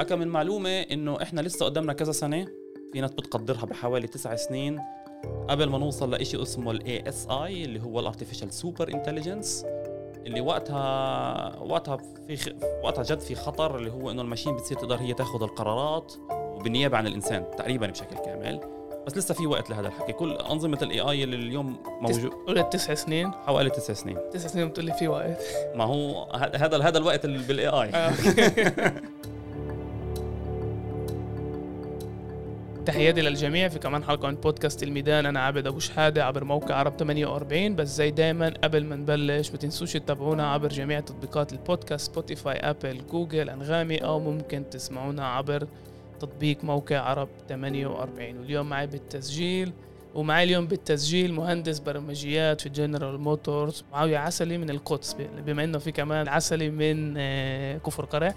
أكم من معلومة إنه إحنا لسه قدامنا كذا سنة في ناس بتقدرها بحوالي تسع سنين قبل ما نوصل لإشي اسمه ال ASI اللي هو ال Artificial Super Intelligence اللي وقتها وقتها في خ... وقتها جد في خطر اللي هو إنه الماشين بتصير تقدر هي تاخذ القرارات وبالنيابة عن الإنسان تقريبا بشكل كامل. بس لسه في وقت لهذا الحكي. كل أنظمة الاي اي اللي اليوم موجود قلت تسع سنين؟ حوالي تسع سنين. تسع سنين بتقول لي في وقت. ما هو هذا هذا الوقت اللي بال AI تحياتي للجميع في كمان حلقة من بودكاست الميدان. أنا عابد أبو شحادة عبر موقع عرب 48 بس زي دايما قبل ما نبلش ما تنسوش تتابعونا عبر جميع تطبيقات البودكاست Spotify Apple Google أنغامي أو ممكن تسمعونا عبر تطبيق موقع عرب 48 واليوم معي بالتسجيل ومعي اليوم بالتسجيل مهندس برمجيات في جنرال موتورز معاوية عسلي من القدس بما إنه في كمان عسلي من آه، كفر قرع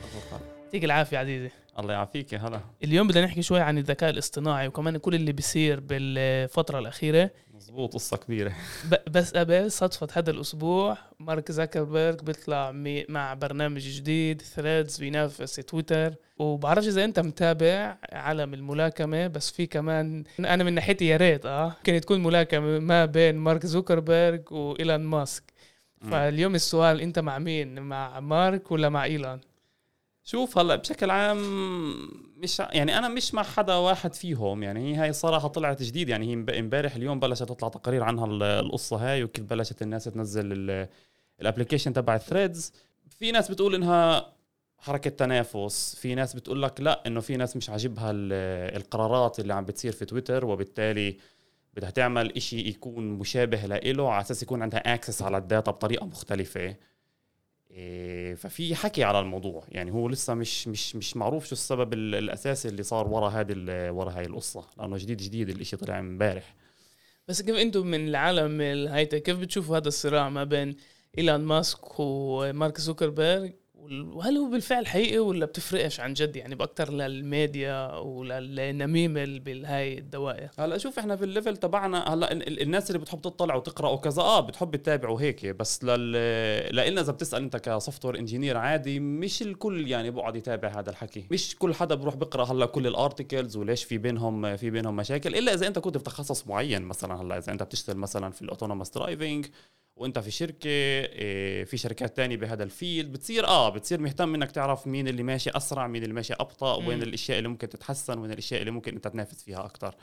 يعطيك العافية عزيزي. الله يعافيك يا هلا. اليوم بدنا نحكي شوي عن الذكاء الاصطناعي وكمان كل اللي بيصير بالفترة الأخيرة. مزبوط قصة كبيرة. ب- بس قبل صدفة هذا الأسبوع مارك زاكربيرج بيطلع مع برنامج جديد Threads بينافس تويتر. وبعرفش إذا أنت متابع عالم الملاكمة بس في كمان أنا من ناحيتي يا ريت أه كانت تكون ملاكمة ما بين مارك زوكربيرج وإيلون ماسك. فاليوم السؤال أنت مع مين؟ مع مارك ولا مع إيلون؟ شوف هلا بشكل عام مش يعني أنا مش مع حدا واحد فيهم يعني هي هاي الصراحه طلعت جديد يعني هي امب- امبارح اليوم بلشت تطلع تقارير عنها ال- القصة هاي وكيف بلشت الناس تنزل ال application تبع ال Threads في ناس بتقول إنها حركة تنافس في ناس بتقول لك لا إنه في ناس مش عاجبها ال- القرارات اللي عم بتصير في تويتر وبالتالي بدها تعمل إشي يكون مشابه لإله على أساس يكون عندها access على ال data بطريقة مختلفة. ففي حكي على الموضوع. يعني هو لسه مش مش مش معروف شو السبب ال- الأساسي اللي صار ورا هذه ورا هاي القصة لأنه جديد جديد الإشي طلع امبارح. بس كيف أنتم من العالم ال high-tech كيف بتشوفوا هذا الصراع ما بين ايلون ماسك ومارك زوكربيرج وهل هو بالفعل حقيقي ولا بتفرقش عن جد؟ يعني باكثر للميديا وللنميمه بالهاي الدوائر؟ هلا شوف إحنا في ال level تبعنا هلا ال- ال- الناس اللي بتحب تطلع وتقرأ وكذا آه بتحب تتابع وهيك بس لل لإلنا إذا بتسأل أنت ك software engineer عادي مش الكل يعني بقعد يتابع هذا الحكي. مش كل حدا بروح بقرأ هلا كل ال articles وليش في بينهم في بينهم مشاكل إلا إذا أنت كنت في تخصص معين مثلا هلا إذا أنت بتشتغل مثلا في ال autonomous driving وانت في شركة إيه، في شركات تانية بهذا ال field. بتصير آه بتصير مهتم إنك تعرف مين اللي ماشي أسرع مين اللي ماشي أبطأ مم. وين الأشياء اللي ممكن تتحسن وين الأشياء اللي ممكن أنت تنافس فيها أكثر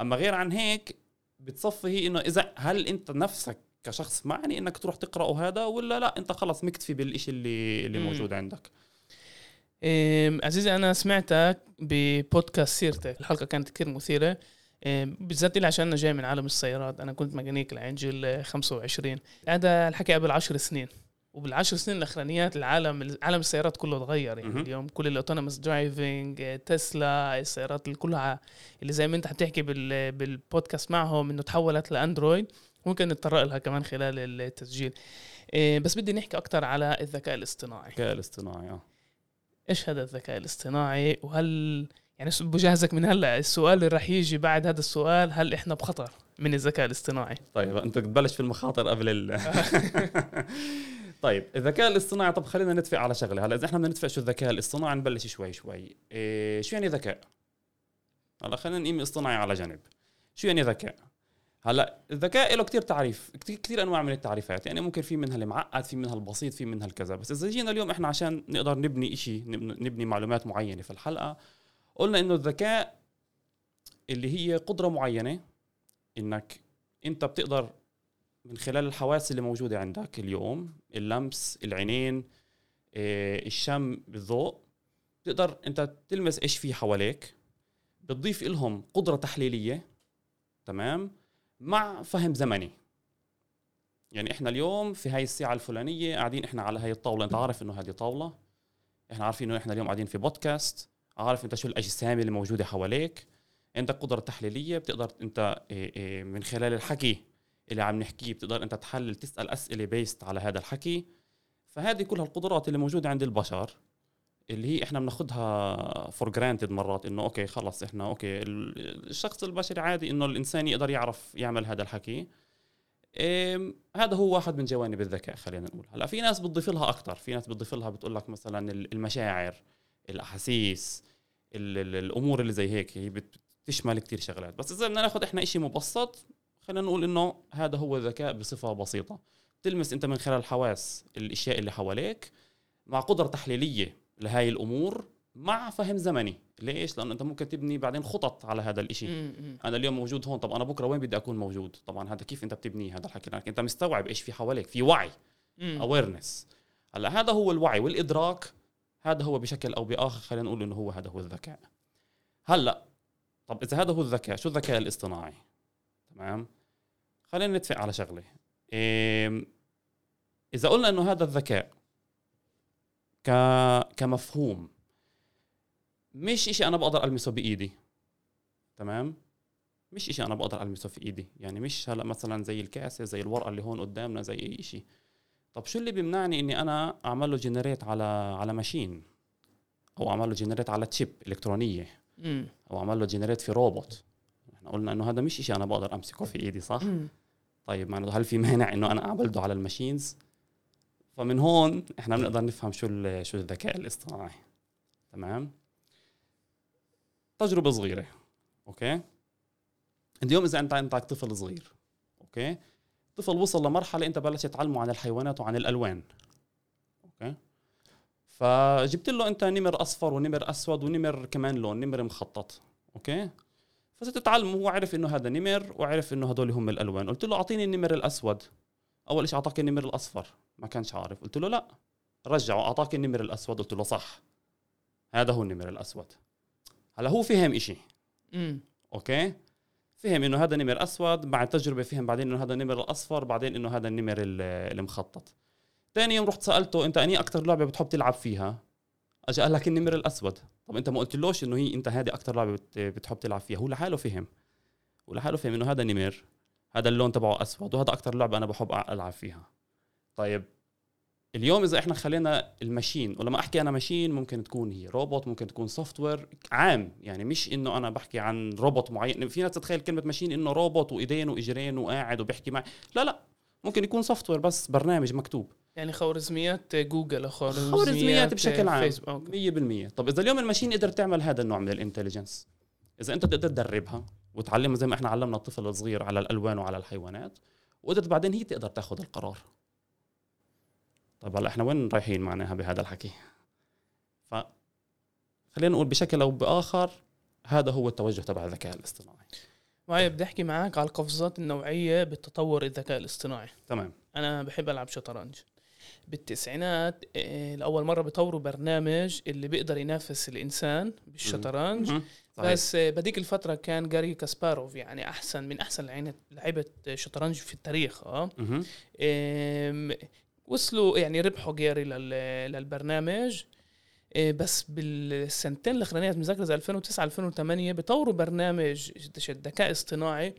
أما غير عن هيك بتصفي هي إنه إذا هل أنت نفسك كشخص معني إنك تروح تقراه هذا ولا لا؟ أنت خلص مكتفي بالشيء اللي اللي مم. موجود عندك. عزيزي أنا سمعتك ببودكاست سيرتك. الحلقة كانت كثير مثيرة. بالذات لي عشان أنا جاي من عالم السيارات. أنا كنت ميكانيك لعند جيل 25 هذا الحكي قبل 10 سنين. وبالعشر سنين الأخرانيات العالم عالم السيارات كله تغير يعني. اليوم. كل ال autonomous driving تسلا السيارات اللي كلها. اللي زي ما أنت حتحكي بال بالبودكاست معهم إنه تحولت لأندرويد. ممكن نتطرق لها كمان خلال التسجيل. إيه، بس بدي نحكي أكثر على الذكاء الاصطناعي. الذكاء الاصطناعي آه. إيش هذا الذكاء الاصطناعي؟ وهل يعني بجهزك من هلا السؤال اللي راح يجي بعد هذا السؤال هل إحنا بخطر من الذكاء الاصطناعي؟ طيب أنت بتبلش في المخاطر قبل ال طيب الذكاء الاصطناعي طب خلينا نتفق على شغلة. هلا إذا إحنا بدنا نتفق شو الذكاء الاصطناعي نبلش شوي شوي. إيه شو يعني ذكاء؟ هلا خلينا نقيم اصطناعي على جنب شو يعني ذكاء؟ هلا الذكاء له كتير تعريف كتير, كتير أنواع من التعريفات. يعني ممكن في منها المعقد في منها البسيط في منها الكذا. بس إذا جينا اليوم إحنا عشان نقدر نبني إشي نب- نبني معلومات معينة في الحلقة قلنا إنه الذكاء اللي هي قدرة معينة إنك أنت بتقدر من خلال الحواس اللي موجودة عندك اليوم اللمس العينين إيه، الشم بالذوق تقدر أنت تلمس إيش في حواليك بتضيف لهم قدرة تحليلية تمام مع فهم زمني. يعني إحنا اليوم في هاي الساعة الفلانية قاعدين إحنا على هاي الطاولة أنت عارف إنه هذه طاولة إحنا عارفين إنه إحنا اليوم قاعدين في بودكاست عارف انت شو الأجسام اللي موجودة حواليك؟ عندك قدرة تحليلية بتقدر انت إيه إيه من خلال الحكي اللي عم نحكيه بتقدر انت تحلل تسأل أسئلة بيست على هذا الحكي. فهذه كلها القدرات اللي موجودة عند البشر اللي هي إحنا بناخذها for granted مرات إنه okay خلص إحنا okay ال- الشخص البشري عادي إنه الإنسان يقدر يعرف يعمل هذا الحكي. هذا هو واحد من جوانب الذكاء خلينا نقول. هلأ في ناس بتضيف لها أكثر في ناس بتضيف لها بتقول لك مثلا ال- المشاعر. الأحاسيس ال- ال- الأمور اللي زي هيك هي بت- بتشمل كتير شغلات. بس إذا بدنا ناخذ إحنا إشي مبسط خلينا نقول إنه هذا هو الذكاء بصفة بسيطة. تلمس أنت من خلال الحواس الأشياء اللي حواليك مع قدرة تحليلية لهاي الأمور مع فهم زمني. ليش؟ لأنه أنت ممكن تبني بعدين خطط على هذا الإشي. أنا اليوم موجود هون طب أنا بكرة وين بدي أكون موجود؟ طبعا هذا كيف أنت بتبنيه هذا الحكي؟ لأنك أنت مستوعب إيش في حواليك في وعي. اويرنس هلأ هذا هو الوعي والإدراك هذا هو بشكل أو بآخر خلينا نقول إنه هو هذا هو الذكاء. هلأ طب إذا هذا هو الذكاء شو الذكاء الاصطناعي؟ تمام؟ خلينا نتفق على شغلة. إيه إذا قلنا إنه هذا الذكاء ك... كمفهوم مش إشي أنا بقدر ألمسه بإيدي. تمام؟ مش إشي أنا بقدر ألمسه في إيدي. يعني مش هلأ مثلا زي الكاسة زي الورقة اللي هون قدامنا زي أي شيء طب شو اللي بيمنعني إني أنا اعمل له generate على على machine أو اعمل له generate على chip إلكترونية. مم. أو اعمل له generate في روبوت إحنا قلنا إنه هذا مش شيء أنا بقدر أمسكه في إيدي صح؟ مم. طيب معناته هل في مانع إنه أنا اعبلده على ال machines فمن هون إحنا بنقدر نفهم شو شو الذكاء الاصطناعي. تمام؟ تجربة صغيرة okay؟ اليوم إذا أنت عندك طفل صغير okay؟ طفل وصل لمرحلة انت بلشت تعلمه عن الحيوانات وعن الألوان. okay؟ فجبت له انت نمر أصفر ونمر أسود ونمر كمان لون نمر مخطط. okay؟ فصرت تعلمه هو عرف إنه هذا نمر وعرف إنه هدول هم الألوان. قلت له أعطيني النمر الأسود. أول شيء أعطاك النمر الأصفر. ما كانش عارف. قلت له لا. رجعه أعطاك النمر الأسود. قلت له صح. هذا هو النمر الأسود. هلا هو فهم إشي. مم. okay؟ فهم إنه هذا نمر أسود بعد تجربة فهم بعدين إنه هذا النمر الأصفر بعدين إنه هذا النمر ال- المخطط. ثاني يوم رحت سألته أنت أني أكثر لعبة بتحب تلعب فيها؟ اجى قال لك النمر الأسود. طب أنت ما قلتلوش إنه هي أنت هذه أكثر لعبة بت- بتحب تلعب فيها. هو لحاله فهم. ولحاله فهم إنه هذا نمر هذا اللون تبعه أسود وهذا أكثر لعبة أنا بحب ألعب فيها. طيب اليوم إذا إحنا خلينا ال machine ولما أحكي أنا machine ممكن تكون هي روبوت ممكن تكون software عام. يعني مش إنه أنا بحكي عن روبوت معين. في ناس تتخيل كلمة machine إنه روبوت وإيدين وإجرين وقاعد وبيحكي معي لا لا. ممكن يكون software بس برنامج مكتوب. يعني خوارزميات جوجل خوارزميات, خوارزميات بشكل عام. فيسبوك okay. 100% طب إذا اليوم ال machine قدر تعمل هذا النوع من ال intelligence؟ إذا أنت بتقدر تدربها وتعلمها زي ما إحنا علمنا الطفل الصغير على الألوان وعلى الحيوانات وقدرت بعدين هي تقدر تاخذ القرار. طيب هلا إحنا وين رايحين معناها بهذا الحكي؟ ف خلينا نقول بشكل أو بآخر هذا هو التوجه تبع الذكاء الاصطناعي. معي بدي أحكي معك على القفزات النوعية بتطور الذكاء الاصطناعي. تمام. أنا بحب ألعب شطرنج. بالتسعينات آه، لأول مرة بطوروا برنامج اللي بيقدر ينافس الإنسان بالشطرنج. صحيح. بس آه، بديك الفترة كان جاري كاسباروف يعني أحسن من أحسن لعينة- لعيبة شطرنج في التاريخ آه. وصلوا يعني ربحوا جاري لل- للبرنامج. آه، بس بالسنتين الاخرانيات مذاكره زي 2009 2008 بطوروا برنامج ذكاء اصطناعي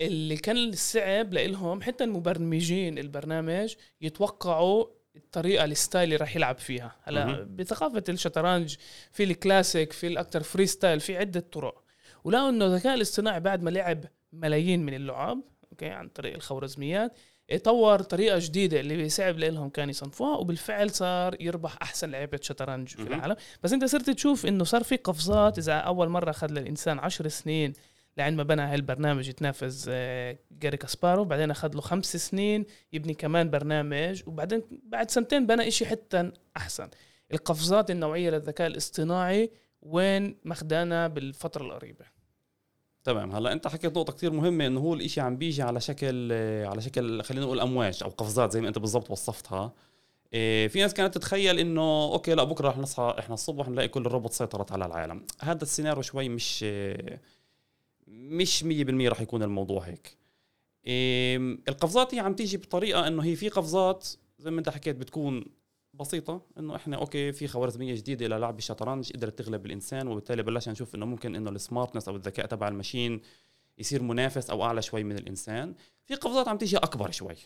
اللي كان صعب لإلهم حتى المبرمجين البرنامج يتوقعوا الطريقة الستايل اللي راح يلعب فيها. هلا. بثقافة الشطرنج في الكلاسيك في الاكثر freestyle في عدة طرق. ولقوا إنه الذكاء الاصطناعي بعد ما لعب ملايين من اللعب okay عن طريق الخوارزميات طور طريقة جديدة اللي صعب لهم كان يصنفوها وبالفعل صار يربح أحسن لعيبة شطرنج في. العالم. بس أنت صرت تشوف إنه صار في قفزات إذا أول مرة اخذ للإنسان عشر سنين لعند ما بنى هالبرنامج يتنافس آه، جاري كاسباروف بعدين أخذ له خمس سنين يبني كمان برنامج وبعدين بعد سنتين بنى إشي حتى أحسن. القفزات النوعية للذكاء الاصطناعي وين ماخدانا بالفترة القريبة؟ تمام. هلا انت حكيت نقطة كثير مهمة انه هو الاشي عم بيجي على شكل على شكل خلينا نقول امواج أو قفزات زي ما انت بالضبط وصفتها. إيه، في ناس كانت تتخيل انه okay لا بكرة رح نصحى إحنا الصبح نلاقي كل الروبوت سيطرت على العالم. هذا السيناريو شوي مش مش 100% رح يكون الموضوع هيك. إيه، القفزات هي عم تيجي بطريقة انه هي في قفزات زي ما انت حكيت بتكون بسيطة إنه إحنا okay في خوارزمية جديدة للعب الشطرنج قدرت تغلب الإنسان وبالتالي بلشنا نشوف إنه ممكن إنه ال smartness أو الذكاء تبع ال machine يصير منافس أو أعلى شوي من الإنسان. في قفزات عم تيجي أكبر شوي.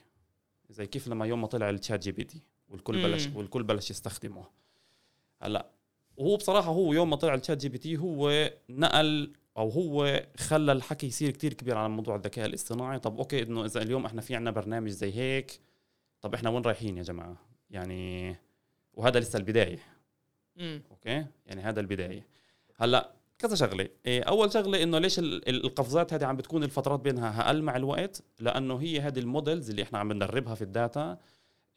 زي كيف لما يوم ما طلع ال ChatGPT والكل بلش. والكل بلش يستخدمه هلأ وهو بصراحة هو يوم ما طلع ال ChatGPT هو نقل أو هو خلى الحكي يصير كتير كبير على موضوع الذكاء الاصطناعي. طب okay إنه إذا اليوم إحنا في عنا برنامج زي هيك طب إحنا وين رايحين يا جماعة؟ يعني وهذا لسه البداية. مم. okay؟ يعني هذا البداية. هلأ كذا شغلة. إيه، أول شغلة إنه ليش ال- ال- القفزات هذه عم بتكون الفترات بينها أقل مع الوقت؟ لأنه هي هذه ال models اللي إحنا عم ندربها في ال data.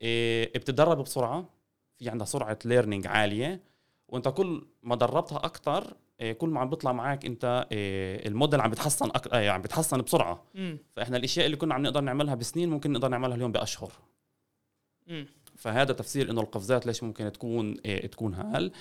إيه، بتتدرب بسرعة. في عندها سرعة learning عالية. وأنت كل ما دربتها أكثر كل ما عم بيطلع معك أنت إيه، الموديل عم بتحسن أك... آه، عم بتحسن بسرعة. مم. فإحنا الأشياء اللي كنا عم نقدر نعملها بسنين ممكن نقدر نعملها اليوم بأشهر. مم. فهذا تفسير إنه القفزات ليش ممكن تكون إيه تكون هال.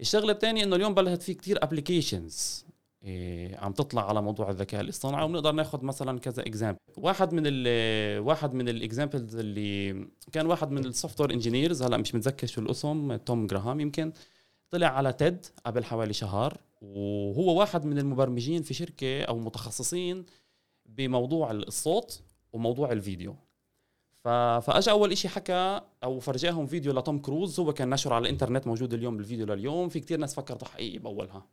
الشغلة الثانية إنه اليوم بلشت في كتير applications إيه عم تطلع على موضوع الذكاء الاصطناعي وبنقدر ناخذ مثلا كذا example واحد من ال واحد من ال examples اللي كان واحد من ال software engineers هلأ مش متذكر شو الاسم توم جراهام يمكن طلع على TED قبل حوالي شهر وهو واحد من المبرمجين في شركة أو متخصصين بموضوع الصوت وموضوع الفيديو. ف... فاجى أول إشي حكى أو فرجاهم فيديو لتوم كروز هو كان نشر على الإنترنت موجود اليوم بالفيديو لليوم في كتير ناس فكرته حقيقي بأولها.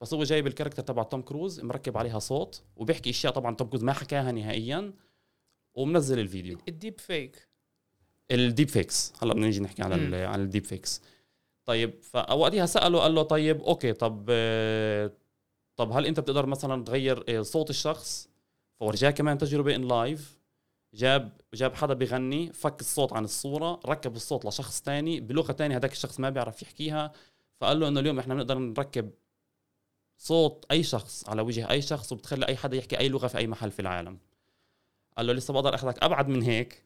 بس هو جايب ال character تبع توم كروز مركب عليها صوت وبيحكي أشياء طبعا توم كروز ما حكاها نهائيا ومنزل الفيديو. ال deepfake. ال deepfakes. هلا بدنا نيجي نحكي. ال- على ال deepfakes. طيب فوقتها سأله قال له طيب okay طب طب هل أنت بتقدر مثلا تغير آه، صوت الشخص؟ فورجاه كمان تجربة ان لايف جاب جاب حدا بغني فك الصوت عن الصورة ركب الصوت لشخص تاني بلغة تانية هذاك الشخص ما بيعرف يحكيها فقال له إنه اليوم إحنا بنقدر نركب صوت أي شخص على وجه أي شخص وبتخلي أي حدا يحكي أي لغة في أي محل في العالم. قال له لسه بقدر أخذك أبعد من هيك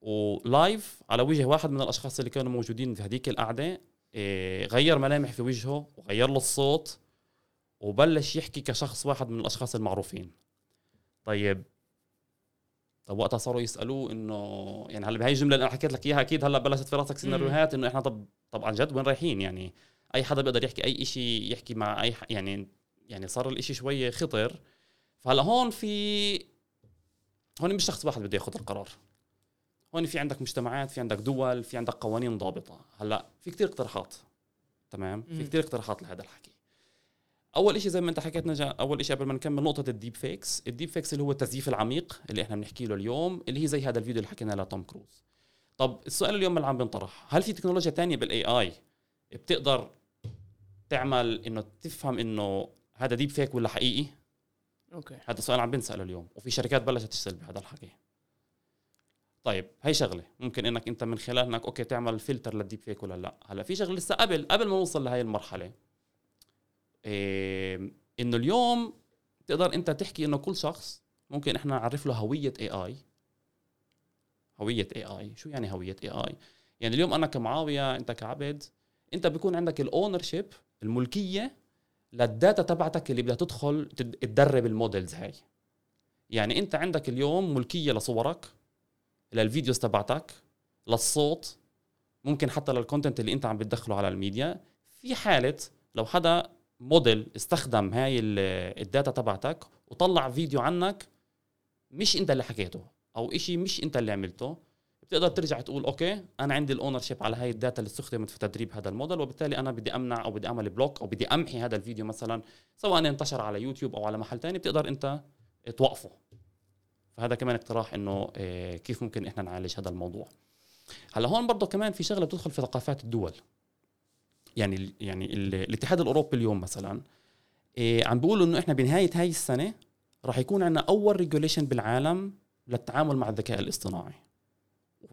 ولايف على وجه واحد من الأشخاص اللي كانوا موجودين في هذيك القعدة إيه، غير ملامح في وجهه وغير له الصوت وبلش يحكي كشخص واحد من الأشخاص المعروفين. طيب طب وقتها صاروا يسألوه إنه يعني هلا بهي الجملة اللي أنا حكيت لك إياها أكيد هلا بلشت في راسك سيناريوهات إنه إحنا طب طب عن جد وين رايحين؟ يعني أي حدا بيقدر يحكي أي شيء يحكي مع أي ح... يعني يعني صار الإشي شوية خطر. فهلا هون في هون مش شخص واحد بده ياخذ القرار. هون في عندك مجتمعات في عندك دول في عندك قوانين ضابطة. هلا في كتير اقتراحات تمام؟ في. كتير اقتراحات لهذا الحكي. أول شيء زي ما أنت حكيت نجا أول شيء قبل ما نكمل نقطة ال deepfakes. ال deepfakes اللي هو التزييف العميق اللي إحنا بنحكي له اليوم اللي هي زي هذا الفيديو اللي حكينا لتوم كروز. طب السؤال اليوم اللي عم بنطرح هل في تكنولوجيا تانية بال AI بتقدر تعمل إنه تفهم إنه هذا deepfake ولا حقيقي؟ okay. هذا السؤال عم بنسأله اليوم وفي شركات بلشت تشتغل بهذا الحكي. طيب هي شغلة. ممكن إنك أنت من خلال انك okay تعمل فلتر لل deep fake ولا لا. هلأ في شغلة لسه قبل قبل ما نوصل لهي المرحلة. إنه اليوم تقدر أنت تحكي إنه كل شخص ممكن إحنا نعرف له هوية AI هوية AI شو يعني هوية AI يعني اليوم أنا كمعاوية أنت كعبد أنت بيكون عندك ال ownership الملكية لل data تبعتك اللي بدها تدخل تد- تدرب ال models هاي. يعني أنت عندك اليوم ملكية لصورك لل videos تبعتك للصوت ممكن حتى لل content اللي أنت عم بتدخله على الميديا. في حالة لو حدا موديل استخدم هاي ال- ال data تبعتك وطلع فيديو عنك مش انت اللي حكيته أو إشي مش انت اللي عملته بتقدر ترجع تقول okay أنا عندي ال ownership على هاي ال data اللي استخدمت في تدريب هذا الموديل وبالتالي أنا بدي أمنع أو بدي أعمل block أو بدي أمحي هذا الفيديو مثلا سواء انتشر على يوتيوب أو على محل تاني بتقدر أنت توقفه. فهذا كمان اقتراح إنه آه، كيف ممكن إحنا نعالج هذا الموضوع. هلأ هون برضه كمان في شغلة بتدخل في ثقافات الدول. يعني يعني ال- الاتحاد الأوروبي اليوم مثلا آه، عم بيقولوا إنه إحنا بنهاية هاي السنة راح يكون عندنا أول regulation بالعالم للتعامل مع الذكاء الاصطناعي.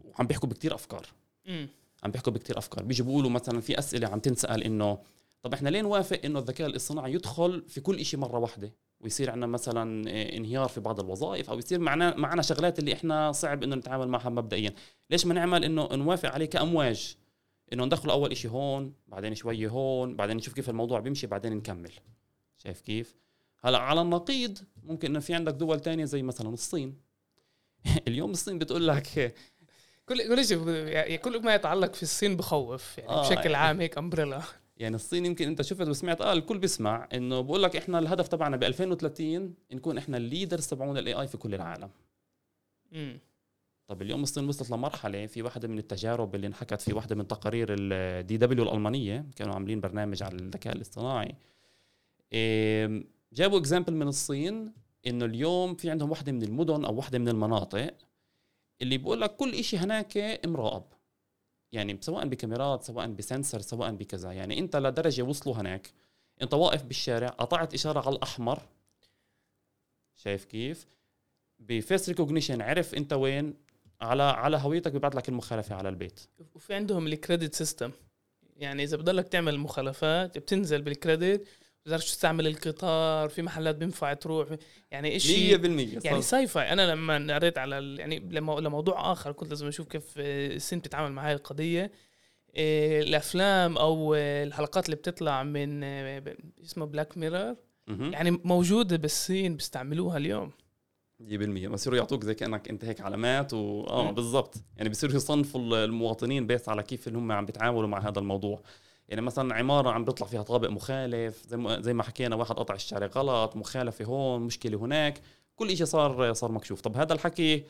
وعم بيحكوا بكتير أفكار. عم بيحكوا بكتير أفكار. بيجي بيقولوا مثلا في أسئلة عم تنسأل إنه طب إحنا ليه نوافق إنه الذكاء الاصطناعي يدخل في كل شيء مرة واحدة؟ ويصير عندنا مثلا آه، انهيار في بعض الوظائف أو يصير معنا معنا شغلات اللي إحنا صعب إنه نتعامل معها مبدئيا. ليش ما نعمل إنه نوافق عليه كأمواج؟ إنه ندخله أول شيء هون بعدين شوية هون بعدين نشوف كيف الموضوع بيمشي بعدين نكمل. شايف كيف؟ هلا على النقيض ممكن إنه في عندك دول تانية زي مثلا الصين. اليوم الصين بتقول لك كل كل شيء يعني كل ما يتعلق في الصين بخوف يعني آه، بشكل يعني- عام هيك umbrella يعني الصين يمكن أنت شفت وسمعت آه الكل بيسمع إنه بقول لك إحنا الهدف تبعنا ب 2030 نكون إحنا ال leaders تبعون ال AI في كل العالم. امم طب اليوم الصين وصلت لمرحلة في واحدة من التجارب اللي انحكت في واحدة من تقارير ال DW الألمانية كانوا عاملين برنامج على الذكاء الاصطناعي. جابوا example من الصين إنه اليوم في عندهم واحدة من المدن أو واحدة من المناطق اللي بقول لك كل إشي هناك مراقب يعني سواء بكاميرات سواء ب sensor سواء بكذا. يعني أنت لدرجه وصلوا هناك. أنت واقف بالشارع قطعت إشارة على الأحمر. شايف كيف؟ ب face recognition عرف أنت وين؟ على على هويتك بيبعث لك المخالفة على البيت. وفي عندهم ال credit system يعني إذا بضلك تعمل مخالفات بتنزل بال credit بتقدرش تستعمل القطار في محلات بينفع تروح. يعني شيء 100% يعني sci-fi أنا لما قريت على يعني لما لموضوع آخر كنت لازم أشوف كيف الصين بتتعامل مع هاي القضية. آه، الأفلام أو الحلقات اللي بتطلع من آه، اسمه Black Mirror. يعني موجودة بالصين بيستعملوها اليوم. 100% بصيروا يعطوك زي كأنك أنت هيك علامات و آه. بالضبط. يعني بصيروا يصنفوا المواطنين based على كيف اللي هم عم بيتعاملوا مع هذا الموضوع. يعني مثلا عمارة عم بيطلع فيها طابق مخالف زي ما زي ما حكينا واحد قطع الشارع غلط مخالفة هون مشكلة هناك. كل شيء صار صار مكشوف. طب هذا الحكي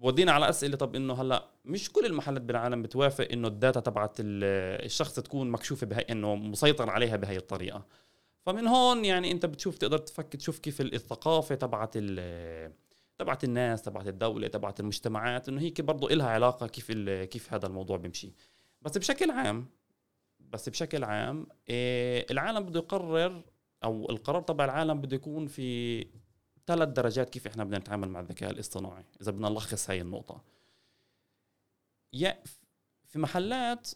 بودينا على أسئلة. طب إنه هلأ مش كل المحلات بالعالم بتوافق إنه الداتا تبعت ال- الشخص تكون مكشوفة بهي إنه مسيطر عليها بهي الطريقة. فمن هون يعني أنت بتشوف تقدر تفك تشوف كيف الثقافة تبعت ال- تبعت الناس تبعت الدولة تبعت المجتمعات إنه هيك برضه إلها علاقة كيف كيف هذا الموضوع بيمشي. بس بشكل عام بس بشكل عام إيه العالم بده يقرر أو القرار تبع العالم بده يكون في ثلاث درجات كيف إحنا بدنا نتعامل مع الذكاء الاصطناعي إذا بدنا نلخص هاي النقطة. يا في محلات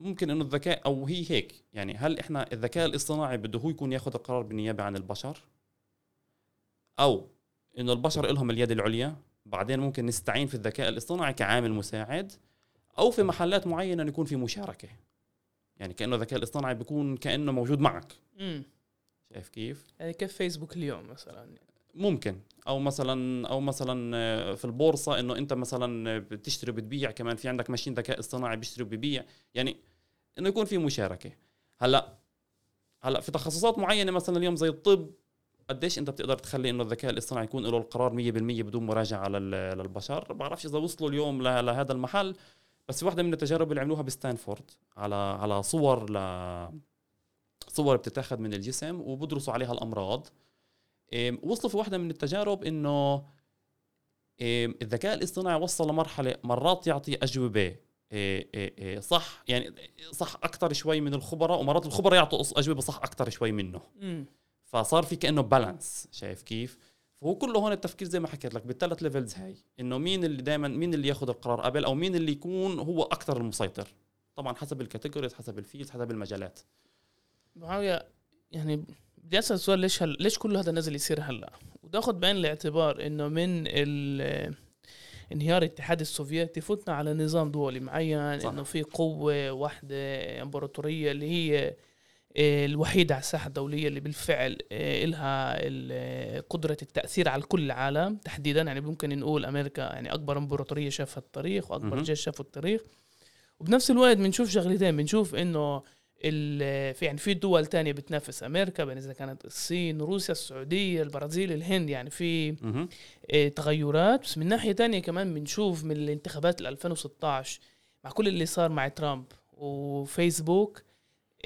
ممكن إنه الذكاء أو هي هيك يعني هل إحنا الذكاء الاصطناعي بده هو يكون ياخذ القرار بالنيابة عن البشر؟ أو إنه البشر لهم اليد العليا. بعدين ممكن نستعين في الذكاء الاصطناعي كعامل مساعد أو في محلات معينة يكون في مشاركة. يعني كأنه الذكاء الاصطناعي بيكون كأنه موجود معك. امم شايف كيف؟ يعني كيف فيسبوك اليوم مثلا؟ ممكن. أو مثلا أو مثلا آه، في البورصة إنه أنت مثلا بتشتري وبتبيع كمان. في عندك ماشين ذكاء اصطناعي بيشتري وبيبيع. يعني إنه يكون في مشاركة. هلا هلأ في تخصصات معينة مثلا اليوم زي الطب قديش انت بتقدر تخلي انه الذكاء الاصطناعي يكون له القرار 100% بدون مراجعة لل- للبشر؟ بعرفش إذا وصلوا اليوم لهذا المحل بس في واحدة من التجارب اللي عملوها بستانفورد على على صور ل صور بتتاخذ من الجسم وبدرسوا عليها الأمراض. وصلوا في واحدة من التجارب إنه الذكاء الاصطناعي وصل لمرحلة مرات يعطي أجوبة. إيه إيه إيه صح يعني صح أكثر شوي من الخبراء ومرات الخبراء يعطوا أجوبة صح أكثر شوي منه. فصار في كأنه بالانس شايف كيف فهو كله هون التفكير زي ما حكيت لك بالثلاث ليفلز هاي إنه مين اللي دائما مين اللي ياخذ القرار قبل أو مين اللي يكون هو أكثر المسيطر طبعا حسب ال categories حسب ال field حسب المجالات معاوية يعني بدي أسأل سؤال ليش هل... ليش كل هذا نزل يصير هلأ؟ خد بعين الاعتبار إنه من ال... انهيار الاتحاد السوفيتي فتنا على نظام دولي معين. إنه في قوة واحدة أمبراطورية اللي هي آه، الوحيدة على الساحة الدولية اللي بالفعل آه، إلها ال- قدرة التأثير على كل العالم تحديدا. يعني ممكن نقول أمريكا يعني أكبر إمبراطورية شافها التاريخ وأكبر مهم. جيش شافه التاريخ وبنفس الوقت بنشوف شغلتين. بنشوف ال- في يعني في دول تانية بتنافس أمريكا بين إذا كانت الصين روسيا السعودية البرازيل الهند. يعني في. آه، تغيرات. بس من ناحية تانية كمان بنشوف من الانتخابات ال 2016 مع كل اللي صار مع ترامب وفيسبوك آه،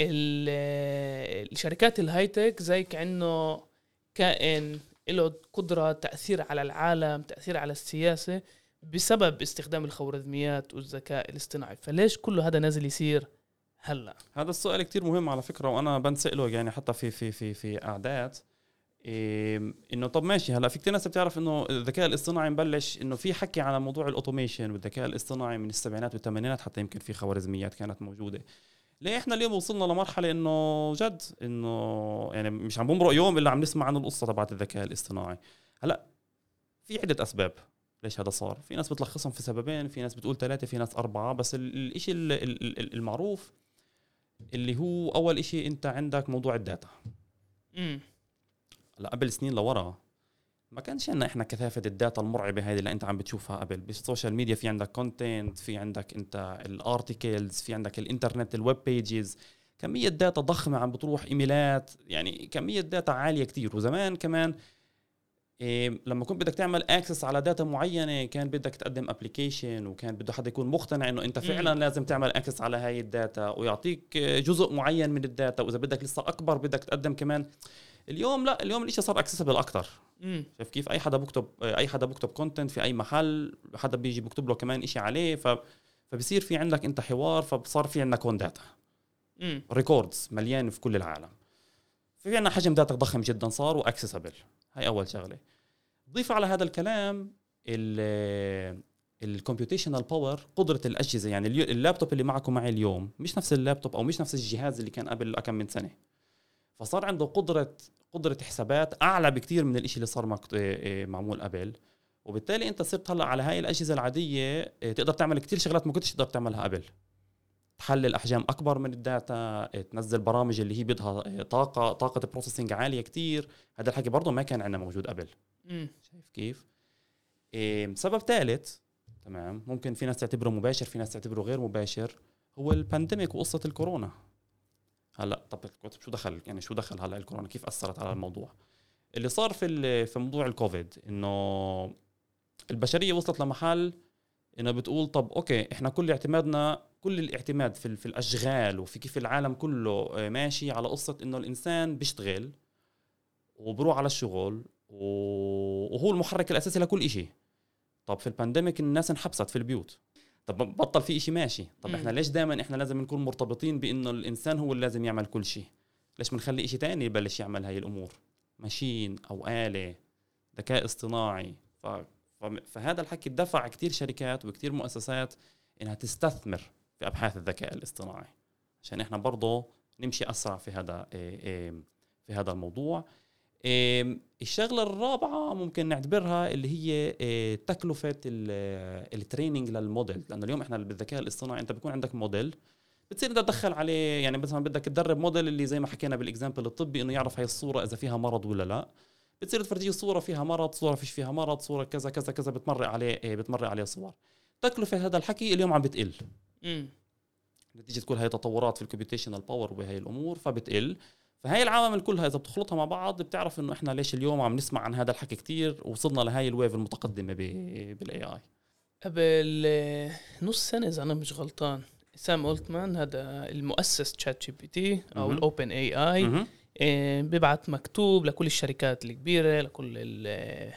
الشركات الهاي تك زي كأنه كائن له قدرة تأثير على العالم تأثير على السياسة بسبب استخدام الخوارزميات والذكاء الاصطناعي. فليش كل هذا نازل يصير هلا؟ هذا السؤال كتير مهم على فكرة وأنا بنسأله يعني حتى في في في في قعدات إيه إنه طب ماشي هلا في كتير ناس بتعرف إنه الذكاء الاصطناعي مبلش إنه في حكي على موضوع الأوتوميشن والذكاء الاصطناعي من السبعينات والثمانينات حتى يمكن في خوارزميات كانت موجودة. ليه إحنا اليوم وصلنا لمرحلة إنه جد إنه يعني مش عم بمرق يوم إلا عم نسمع عن القصة تبعت الذكاء الاصطناعي. هلأ في عدة أسباب ليش هذا صار. في ناس بتلخصهم في سببين في ناس بتقول ثلاثة في ناس أربعة بس ال- الإشي ال- ال- ال- المعروف اللي هو أول إشي أنت عندك موضوع ال data. امم هلأ قبل سنين لورا ما كانش عندنا إحنا كثافة ال data المرعبة هذه اللي أنت عم بتشوفها قبل. بال social media في عندك content في عندك أنت ال articles في عندك الإنترنت ال web pages كمية data ضخمة عم بتروح إيميلات يعني كمية data عالية كتير. وزمان كمان إيه لما كنت بدك تعمل access على data معينة كان بدك تقدم application وكان بده حدا يكون مقتنع إنه أنت فعلا لازم تعمل access على هاي ال data ويعطيك جزء معين من ال data وإذا بدك لسه أكبر بدك تقدم كمان اليوم لا اليوم الإشي صار accessible أكثر شايف كيف؟ أي حدا بكتب أي حدا بكتب content في أي محل حدا بيجي بكتب له كمان إشي عليه ف فبصير في عندك أنت حوار فصار في عندك هون data records مليان في كل العالم. في عندنا حجم data ضخم جدا صار و accessible هاي أول شغلة. ضيف على هذا الكلام ال computational power قدرة الأجهزة. يعني اللابتوب اللي معكم معي اليوم مش نفس اللابتوب أو مش نفس الجهاز اللي كان قبل كم من سنة. فصار عنده قدرة قدرة حسابات أعلى بكثير من الإشي اللي صار مك- إيه إيه معمول قبل. وبالتالي أنت صرت هلأ على هاي الأجهزة العادية إيه، تقدر تعمل كثير شغلات ما كنتش تقدر تعملها قبل. تحلل أحجام أكبر من ال data تنزل برامج اللي هي بدها طاقة طاقة processing عالية كتير. هذا الحكي برضه ما كان عندنا موجود قبل. شايف كيف؟ إيه سبب ثالث تمام ممكن في ناس تعتبره مباشر في ناس تعتبره غير مباشر هو ال pandemic وقصة الكورونا. هلا طب شو دخل؟ يعني شو دخل هلا الكورونا؟ كيف أثرت على الموضوع؟ اللي صار في في موضوع الكوفيد إنه البشرية وصلت لمحل انها بتقول طب okay إحنا كل اعتمادنا كل الاعتماد في في الأشغال وفي كيف العالم كله آه، ماشي على قصة إنه الإنسان بيشتغل وبروح على الشغل وهو المحرك الأساسي لكل إشي. طب في ال pandemic الناس انحبست في البيوت. طب بطل في إشي ماشي. طب مم. إحنا ليش دائما إحنا لازم نكون مرتبطين بإنه الإنسان هو اللي لازم يعمل كل شيء؟ ليش بنخلي إشي تاني يبلش يعمل هاي الأمور؟ machine أو آلة ذكاء اصطناعي. ف... ف... فهذا الحكي دفع كتير شركات وكتير مؤسسات إنها تستثمر في أبحاث الذكاء الاصطناعي. عشان إحنا برضه نمشي أسرع في هذا إيه إيه في هذا الموضوع. الشغلة الرابعة ممكن نعتبرها اللي هي إيه تكلفة ال training لل model. لأنه اليوم إحنا بالذكاء الاصطناعي أنت بيكون عندك موديل بتصير أنت تدخل عليه يعني مثلا بدك تدرب موديل اللي زي ما حكينا بال example الطبي إنه يعرف هاي الصورة إذا فيها مرض ولا لا. بتصير تفرجيه صورة فيها مرض صورة فيش فيها مرض صورة كذا كذا كذا بتمرق عليه إيه بتمرق عليه صور. تكلفة هذا الحكي اليوم عم بتقل. امم نتيجة كل هاي التطورات في ال computational power وبهي الأمور فبتقل. فهاي العوامل كلها إذا بتخلطها مع بعض بتعرف إنه إحنا ليش اليوم عم نسمع عن هذا الحكي كتير وصلنا لهاي ال wave المتقدمة بال AI قبل نص سنة إذا أنا مش غلطان سام أولتمان هذا المؤسس تشات جي بي تي أو. الاوبن اي اي بيبعت مكتوب لكل الشركات الكبيرة لكل ال-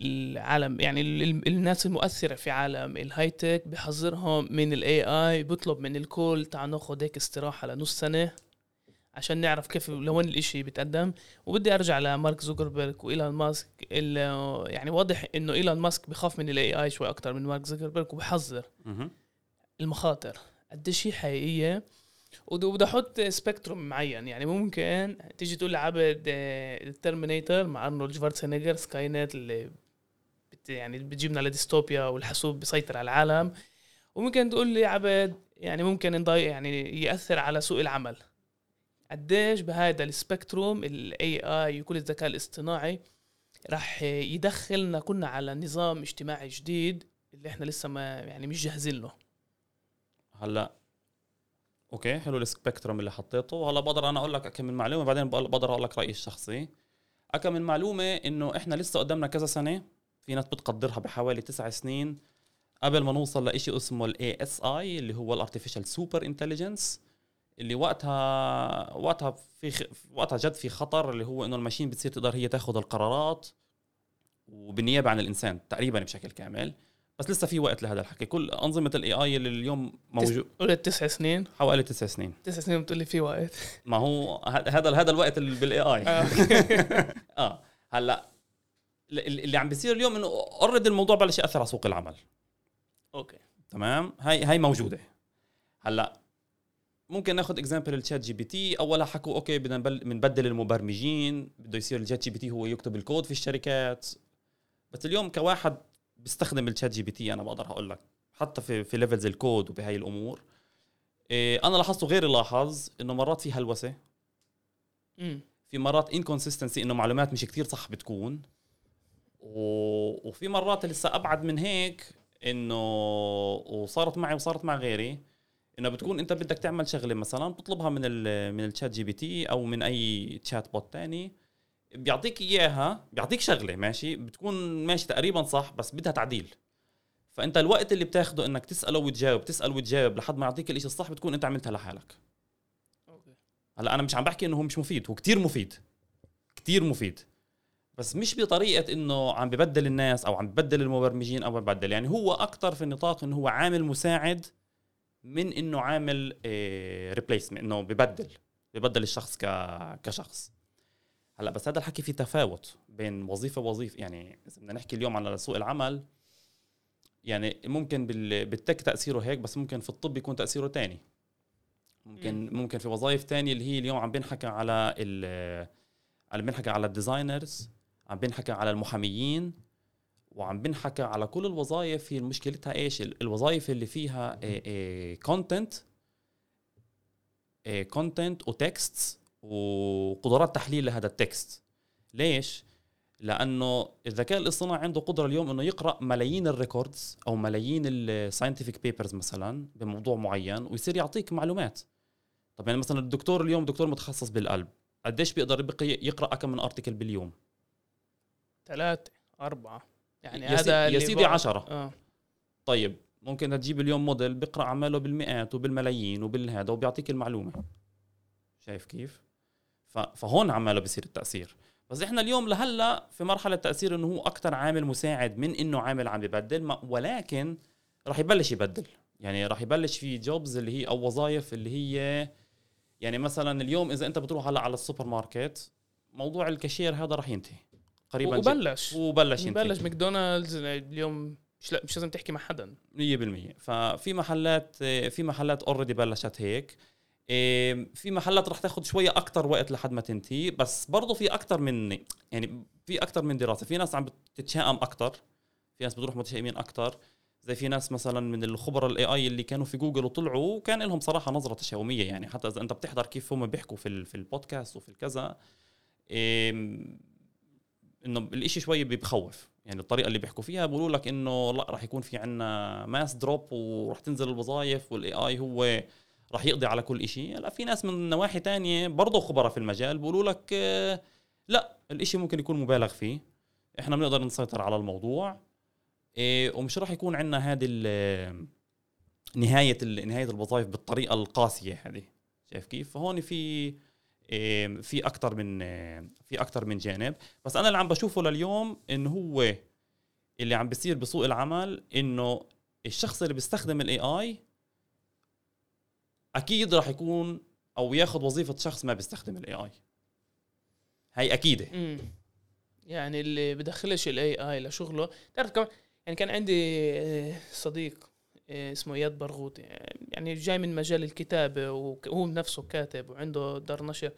العالم يعني ال- ال- الناس المؤثرة في عالم ال high tech بحذرهم من ال AI بيطلب من الكل تعال ناخذ هيك استراحة لنص سنة. عشان نعرف كيف لوين الإشي بيتقدم وبدي أرجع لمارك زوكربيرج وإيلون ماسك يعني واضح إنه إيلون ماسك بخاف من ال AI شوي أكثر من مارك زوكربيرج وبحذر المخاطر. قديش هي حقيقية؟ وبدي بدي أحط spectrum معين. يعني ممكن تيجي تقول لعبد ال Terminator مع أرنولد شفارتزنيجر Skynet اللي بت يعني بتجيبنا لديستوبيا والحاسوب بيسيطر على العالم. وممكن تقول لي عبد يعني ممكن يعني يأثر على سوق العمل. قديش بهذا ال spectrum ال AI وكل الذكاء الاصطناعي راح يدخلنا كنا على نظام اجتماعي جديد اللي إحنا لسه ما يعني مش جاهزين له. هلأ okay حلو ال spectrum اللي حطيته. هلأ بقدر أنا أقول لك كم من معلومة بعدين بقدر أقول لك رأيي الشخصي. أكم من معلومة إنه إحنا لسه قدامنا كذا سنة في ناس بتقدرها بحوالي تسع سنين قبل ما نوصل لإشي اسمه ال ASI اللي هو ال artificial super intelligence اللي وقتها وقتها في خ... وقتها جد في خطر اللي هو إنه ال machine بتصير تقدر هي تاخذ القرارات وبالنيابه عن الإنسان تقريبا بشكل كامل. بس لسه في وقت لهذا الحكي. كل أنظمة ال AI اللي اليوم موجود قلت تسع سنين؟ حوالي تسع سنين. تسع سنين بتقول لي في وقت. ما هو هذا هذا الوقت بال AI آه. آه. هلأ ال- اللي عم بيصير اليوم إنه already الموضوع بلش يأثر على سوق العمل. okay. تمام؟ هاي هاي موجودة. هلأ ممكن ناخذ example ال ChatGPT. اولها حكوا okay بدنا بنبدل المبرمجين بده يصير ال ChatGPT هو يكتب الكود في الشركات. بس اليوم كواحد بيستخدم ال ChatGPT أنا بقدر أقول لك حتى في في levels ال code وبهاي الأمور. إيه أنا لاحظته غيري لاحظ إنه مرات في هلوسة. امم في مرات inconsistency إنه معلومات مش كتير صح بتكون. و... وفي مرات لسه أبعد من هيك إنه وصارت معي وصارت مع غيري. إنه بتكون أنت بدك تعمل شغلة مثلا بتطلبها من ال من ال ChatGPT أو من أي chatbot تاني بيعطيك إياها بيعطيك شغلة ماشي؟ بتكون ماشي تقريبا صح بس بدها تعديل. فأنت الوقت اللي بتاخده إنك تسأله وتجاوب تسأل وتجاوب لحد ما يعطيك الإشي الصح بتكون أنت عملتها لحالك. أوكي. هلأ أنا مش عم بحكي إنه هو مش مفيد هو كتير مفيد كتير مفيد. بس مش بطريقة إنه عم ببدل الناس أو عم ببدل المبرمجين أو ببدل يعني هو أكثر في النطاق إنه هو عامل مساعد من إنه عامل replacement إنه ببدل ببدل الشخص ك... كشخص. هلأ بس هذا الحكي في تفاوت بين وظيفة ووظيفة. يعني إذا بدنا نحكي اليوم على سوق العمل يعني ممكن بال... بال tech تأثيره هيك بس ممكن في الطب يكون تأثيره تاني. ممكن ممكن في وظائف تانية اللي هي اليوم عم بنحكى على ال عم بنحكى على ال designers عم بنحكى على المحاميين. وعم بنحكى على كل الوظائف هي مشكلتها إيش؟ الوظائف اللي فيها content content و text وقدرات تحليل لهذا ال text ليش؟ لأنه الذكاء الاصطناعي عنده قدرة اليوم إنه يقرأ ملايين ال records أو ملايين ال scientific papers مثلا بموضوع معين ويصير يعطيك معلومات. طب يعني مثلا الدكتور اليوم دكتور متخصص بالقلب قديش بيقدر يقرأ كم من article باليوم؟ ثلاثة أربعة. يعني يا هذا يا سيدي عشرة. آه. طيب ممكن تجيب اليوم موديل بيقرأ عماله بالمئات وبالملايين وبالهذا وبيعطيك المعلومة. شايف كيف؟ فهون عماله بصير التأثير. بس إحنا اليوم لهلأ في مرحلة تأثير إنه هو أكثر عامل مساعد من إنه عامل عم ببدل ولكن راح يبلش يبدل. يعني راح يبلش في jobs اللي هي أو وظائف اللي هي يعني مثلا اليوم إذا أنت بتروح هلأ على السوبر ماركت موضوع الكاشير هذا راح ينتهي. قريبا وبلش. وبلش بلش ماكدونالدز اليوم مش لا مش لازم تحكي مع حدا. 100% ففي محلات في محلات already بلشت هيك. في محلات رح تاخذ شوية أكثر وقت لحد ما تنتهي. بس برضه في أكثر من يعني في أكثر من دراسة. في ناس عم بتتشائم أكثر في ناس بتروح متشائمين أكثر زي في ناس مثلا من الخبراء ال AI اللي كانوا في جوجل وطلعوا وكان لهم صراحة نظرة تشاؤمية. يعني حتى إذا أنت بتحضر كيف هم بيحكوا في في البودكاست وفي الكذا. إنه الإشي شوي بخوف يعني الطريقة اللي بيحكوا فيها بيقولوا لك إنه لا راح يكون في عنا mass drop وراح تنزل الوظائف وال AI هو راح يقضي على كل شيء لا في ناس من نواحي تانية برضه خبراء في المجال بيقولوا لك آه، لا الإشي ممكن يكون مبالغ فيه. إحنا بنقدر نسيطر على الموضوع. آه، ومش راح يكون عندنا هذه نهاية نهاية الوظائف بالطريقة القاسية هذه. شايف كيف؟ فهون في في أكثر من في أكثر من جانب. بس أنا اللي عم بشوفه لليوم إنه هو اللي عم بيصير بسوق العمل إنه الشخص اللي بيستخدم ال AI أكيد راح يكون أو ياخذ وظيفة شخص ما بيستخدم ال AI هي أكيدة. يعني اللي بدخلش ال AI لشغله. تعرف كمان يعني كان عندي آه، صديق اسمه إياد برغوثي يعني جاي من مجال الكتابة وهو نفسه كاتب وعنده دار نشر.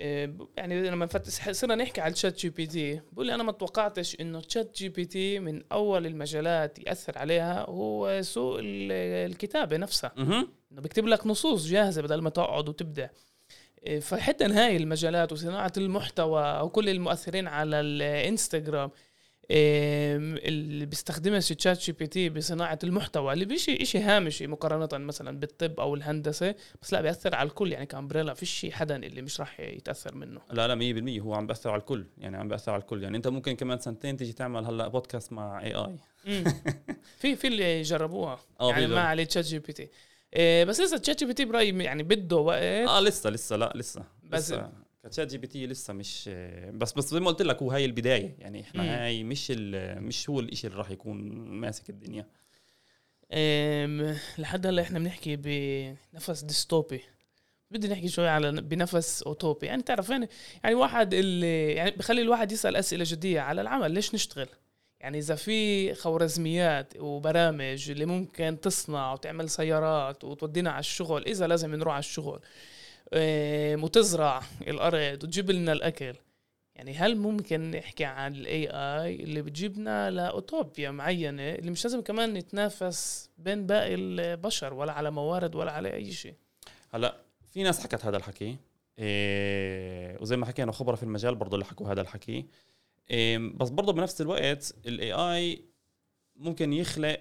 آه، يعني لما فتح صرنا نحكي على ال ChatGPT بقول لي أنا ما توقعتش إنه ChatGPT من أول المجالات يأثر عليها هو سوق الكتابة نفسها. إنه بيكتب لك نصوص جاهزة بدل ما تقعد وتبدع. آه، فحتى هاي المجالات وصناعة المحتوى أو كل المؤثرين على الانستغرام اللي بيستخدمها ChatGPT بصناعة المحتوى اللي هي شي شيء هامشي مقارنة مثلا بالطب أو الهندسة بس لا بيأثر على الكل. يعني ك umbrella فيش حدا اللي مش راح يتأثر منه. لا لا 100% هو عم بيأثر على الكل. يعني عم بيأثر على الكل. يعني أنت ممكن كمان سنتين تيجي تعمل هلأ بودكاست مع AI في في اللي جربوها. آه، يعني مع عليه ChatGPT. إيه بس لسه ChatGPT برأيي يعني بده وقت. آه لسه لسه لا لسه. بس لسه. ك ChatGPT لسه مش بس بس زي ما قلت لك هو هاي البداية. يعني إحنا مم. هاي مش مش هو الشيء اللي راح يكون ماسك الدنيا. لحد هلأ إحنا بنحكي بنفس dystopi. بدي نحكي شوي على بنفس utopi. يعني تعرف يعني يعني واحد اللي يعني بخلي الواحد يسأل أسئلة جدية على العمل. ليش نشتغل؟ يعني إذا في خوارزميات وبرامج اللي ممكن تصنع وتعمل سيارات وتودينا على الشغل إذا لازم نروح على الشغل. وتزرع الأرض وتجيب لنا الأكل. يعني هل ممكن نحكي عن ال AI اللي بتجيبنا لأوتوبيا معينة اللي مش لازم كمان نتنافس بين باقي البشر ولا على موارد ولا على أي شيء؟ هلا في ناس حكت هذا الحكي. إيه وزي ما حكينا خبرة في المجال برضه اللي حكوا هذا الحكي. إيه بس برضه بنفس الوقت ال AI ممكن يخلق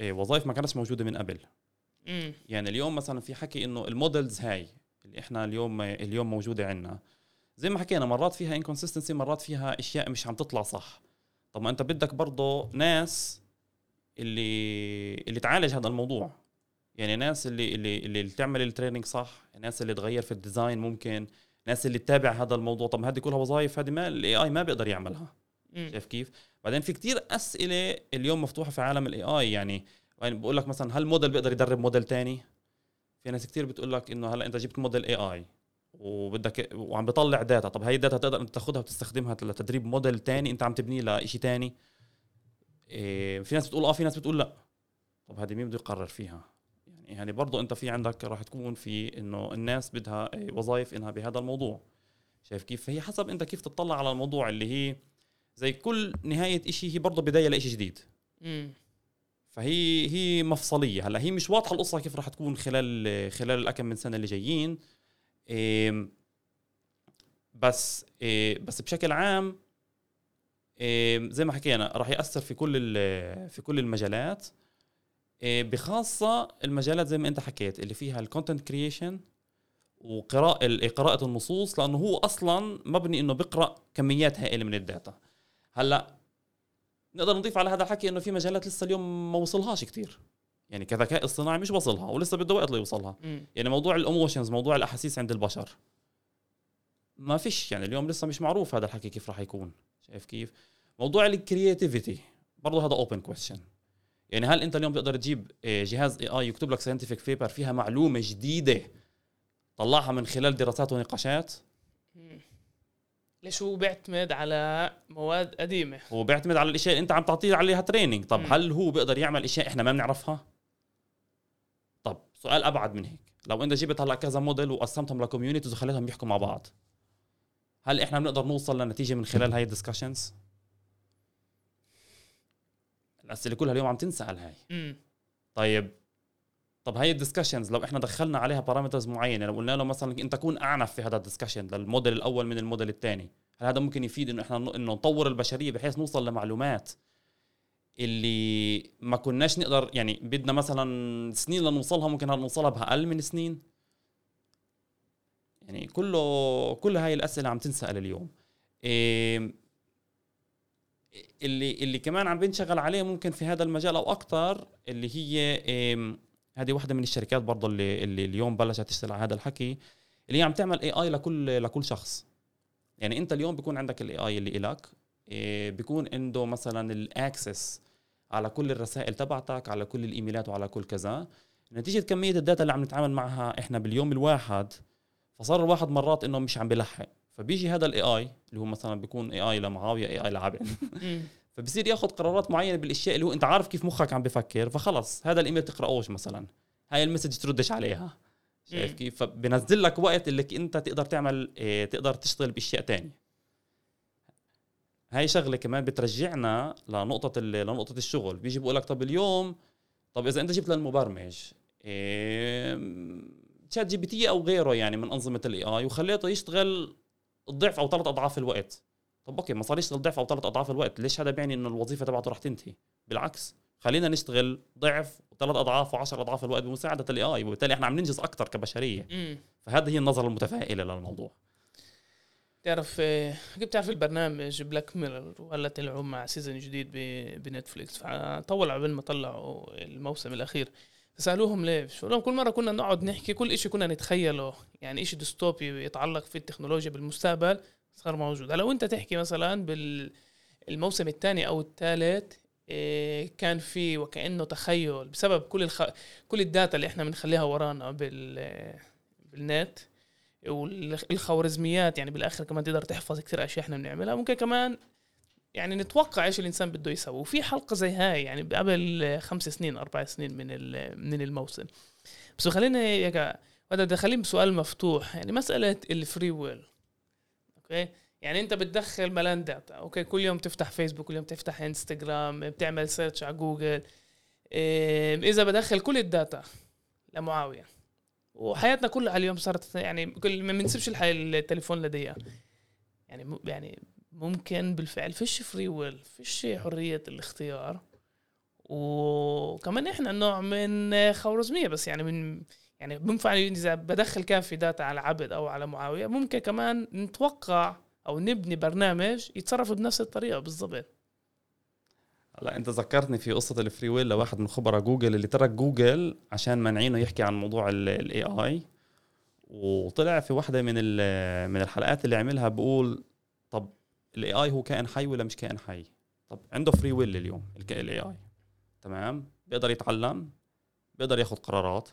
إيه وظائف ما كانتش موجودة من قبل. مم. يعني اليوم مثلا في حكي إنه ال models هاي اللي إحنا اليوم اليوم موجودة عندنا زي ما حكينا مرات فيها inconsistency مرات فيها أشياء مش عم تطلع صح. طب ما أنت بدك برضه ناس اللي اللي تعالج هذا الموضوع. يعني ناس اللي اللي اللي تعمل ال training صح ناس اللي تغير في ال design ممكن الناس اللي تتابع هذا الموضوع. طب هذه كلها وظائف هذه ما ال AI ما بيقدر يعملها. شايف كيف؟ بعدين في كتير أسئلة اليوم مفتوحة في عالم ال AI يعني يعني بقول لك مثلا هل موديل بيقدر يدرب موديل تاني؟ في ناس كتير بتقول لك إنه هلا أنت جبت model AI وبدك وعم بيطلع data طب هاي ال data تقدر انت تاخذها وتستخدمها لتدريب موديل تاني أنت عم تبنيه لشيء تاني؟ إيه في ناس بتقول آه في ناس بتقول لا. طب هذه مين بده يقرر فيها؟ يعني يعني برضه أنت في عندك راح تكون في إنه الناس بدها وظائف إنها بهذا الموضوع. شايف كيف؟ فهي حسب أنت كيف تطلع على الموضوع اللي هي زي كل نهاية إشي هي برضه بداية لإشي جديد. فهي هي مفصلية. هلأ هي مش واضحة القصة كيف راح تكون خلال خلال الأكم من سنة اللي جايين. بس إيه بس بشكل عام زي ما حكينا راح يأثر في كل في كل المجالات. إيه بخاصة المجالات زي ما أنت حكيت اللي فيها ال content creation وقراءة ال- قراءة النصوص لأنه هو أصلا مبني إنه بيقرأ كميات هائلة من ال data. هلأ نقدر نضيف على هذا الحكي إنه في مجالات لسه اليوم ما وصلهاش كتير. يعني كذكاء اصطناعي مش وصلها ولسه بده وقت ليوصلها. يعني موضوع ال emotions موضوع الأحاسيس عند البشر. ما فيش يعني اليوم لسه مش معروف هذا الحكي كيف راح يكون. شايف كيف؟ موضوع ال creativity برضه هذا open question يعني هل أنت اليوم بتقدر تجيب آه، جهاز AI يكتب لك scientific paper فيها معلومة جديدة طلعها من خلال دراسات ونقاشات. ليش هو بيعتمد على مواد قديمة؟ هو بيعتمد على الإشياء اللي أنت عم تعطيه عليها training طب مم. هل هو بيقدر يعمل إشياء إحنا ما بنعرفها؟ طب سؤال أبعد من هيك. لو أنت جبت هلا كذا موديل وقسمتهم ل communities وخليتهم يحكوا مع بعض هل إحنا بنقدر نوصل لنتيجة من خلال هاي ال discussions الأسئلة كلها اليوم عم تنسأل هاي. مم. طيب طب هاي ال discussions لو إحنا دخلنا عليها parameters معينة لو قلنا له مثلا انت كون أعنف في هذا ال discussion لل model الأول من الموديل الثاني هل هذا ممكن يفيد إنه إحنا إنه نطور البشرية بحيث نوصل لمعلومات اللي ما كناش نقدر يعني بدنا مثلا سنين لنوصلها ممكن نوصلها بأقل من سنين؟ يعني كله كل هاي الأسئلة عم تنسأل اليوم. إيه اللي اللي كمان عم بنشغل عليه ممكن في هذا المجال أو أكثر اللي هي إيه هذه واحدة من الشركات برضه اللي اللي اليوم بلشت تشتغل على هذا الحكي اللي هي عم تعمل AI لكل لكل شخص. يعني أنت اليوم بيكون عندك ال AI اللي إلك إيه بيكون عنده مثلا ال access على كل الرسائل تبعتك على كل الإيميلات وعلى كل كذا. نتيجة كمية ال data اللي عم نتعامل معها إحنا باليوم الواحد فصار الواحد مرات إنه مش عم بيلحق. فبيجي هذا ال AI اللي هو مثلا بيكون AI لمعاويه AI لعبد. فبصير ياخذ قرارات معينة بالأشياء اللي هو أنت عارف كيف مخك عم بفكر فخلص هذا الايميل تقرأوش مثلا. هاي ال message تردش عليها. شايف. كيف؟ فبنزل لك وقت اللي أنت تقدر تعمل إيه تقدر تشتغل بأشياء تانية. هاي شغلة كمان بترجعنا لنقطة لنقطة الشغل. بيجي بقول لك طب اليوم طب إذا أنت جبت للمبرمج إيه ChatGPT أو غيره يعني من أنظمة ال AI وخليته يشتغل الضعف أو ثلاث أضعاف الوقت. طب okay ما صار يشتغل ضعف أو ثلاث أضعاف الوقت. ليش هذا بيعني إنه الوظيفة تبعته رح تنتهي؟ بالعكس خلينا نشتغل ضعف وثلاث أضعاف وعشر أضعاف الوقت بمساعدة ال AI وبالتالي إحنا عم ننجز أكثر كبشرية. مم. فهذه هي النظرة المتفائلة للموضوع. تعرف آه، كيف بتعرف البرنامج Black Mirror وهلا طلعوا مع season جديد بنتفليكس؟ فطول عبال ما طلعوا الموسم الأخير. فسألوهم ليش؟ قالوا لهم كل مرة كنا نقعد نحكي كل شيء كنا نتخيله. يعني شيء ديستوبي يتعلق في التكنولوجيا بالمستقبل. صار موجود. هلا وانت تحكي مثلا بالموسم الثاني أو الثالث إيه، كان في وكأنه تخيل بسبب كل الخ... كل ال data اللي إحنا بنخليها ورانا بال بالنت والخوارزميات يعني بالآخر كمان تقدر تحفظ كثير أشياء إحنا بنعملها. ممكن كمان يعني نتوقع إيش الإنسان بده يسوي. وفي حلقة زي هاي يعني قبل خمس سنين أربع سنين من من الموسم. بس خلينا هذا دخلين بسؤال مفتوح. يعني مسألة ال free will okay؟ يعني أنت بتدخل ملان data okay كل يوم تفتح فيسبوك كل يوم تفتح انستغرام بتعمل search على جوجل إذا بدخل كل ال data لمعاوية. وحياتنا كلها اليوم صارت يعني كل ما بنسيبش التليفون لديها. يعني يعني ممكن بالفعل فيش free will فيش حرية الاختيار. وكمان إحنا نوع من خوارزمية بس يعني من يعني بينفع إذا بدخل كافي data على عبد أو على معاوية ممكن كمان نتوقع أو نبني برنامج يتصرف بنفس الطريقة بالضبط. هلا أنت ذكرتني في قصة ال free will لواحد من خبراء جوجل اللي ترك جوجل عشان مانعينه يحكي عن موضوع ال AI وطلع في واحدة من من الحلقات اللي عملها بقول طب ال AI هو كائن حي ولا مش كائن حي؟ طب عنده free will اليوم ال AI تمام؟ بيقدر يتعلم بيقدر ياخذ قرارات.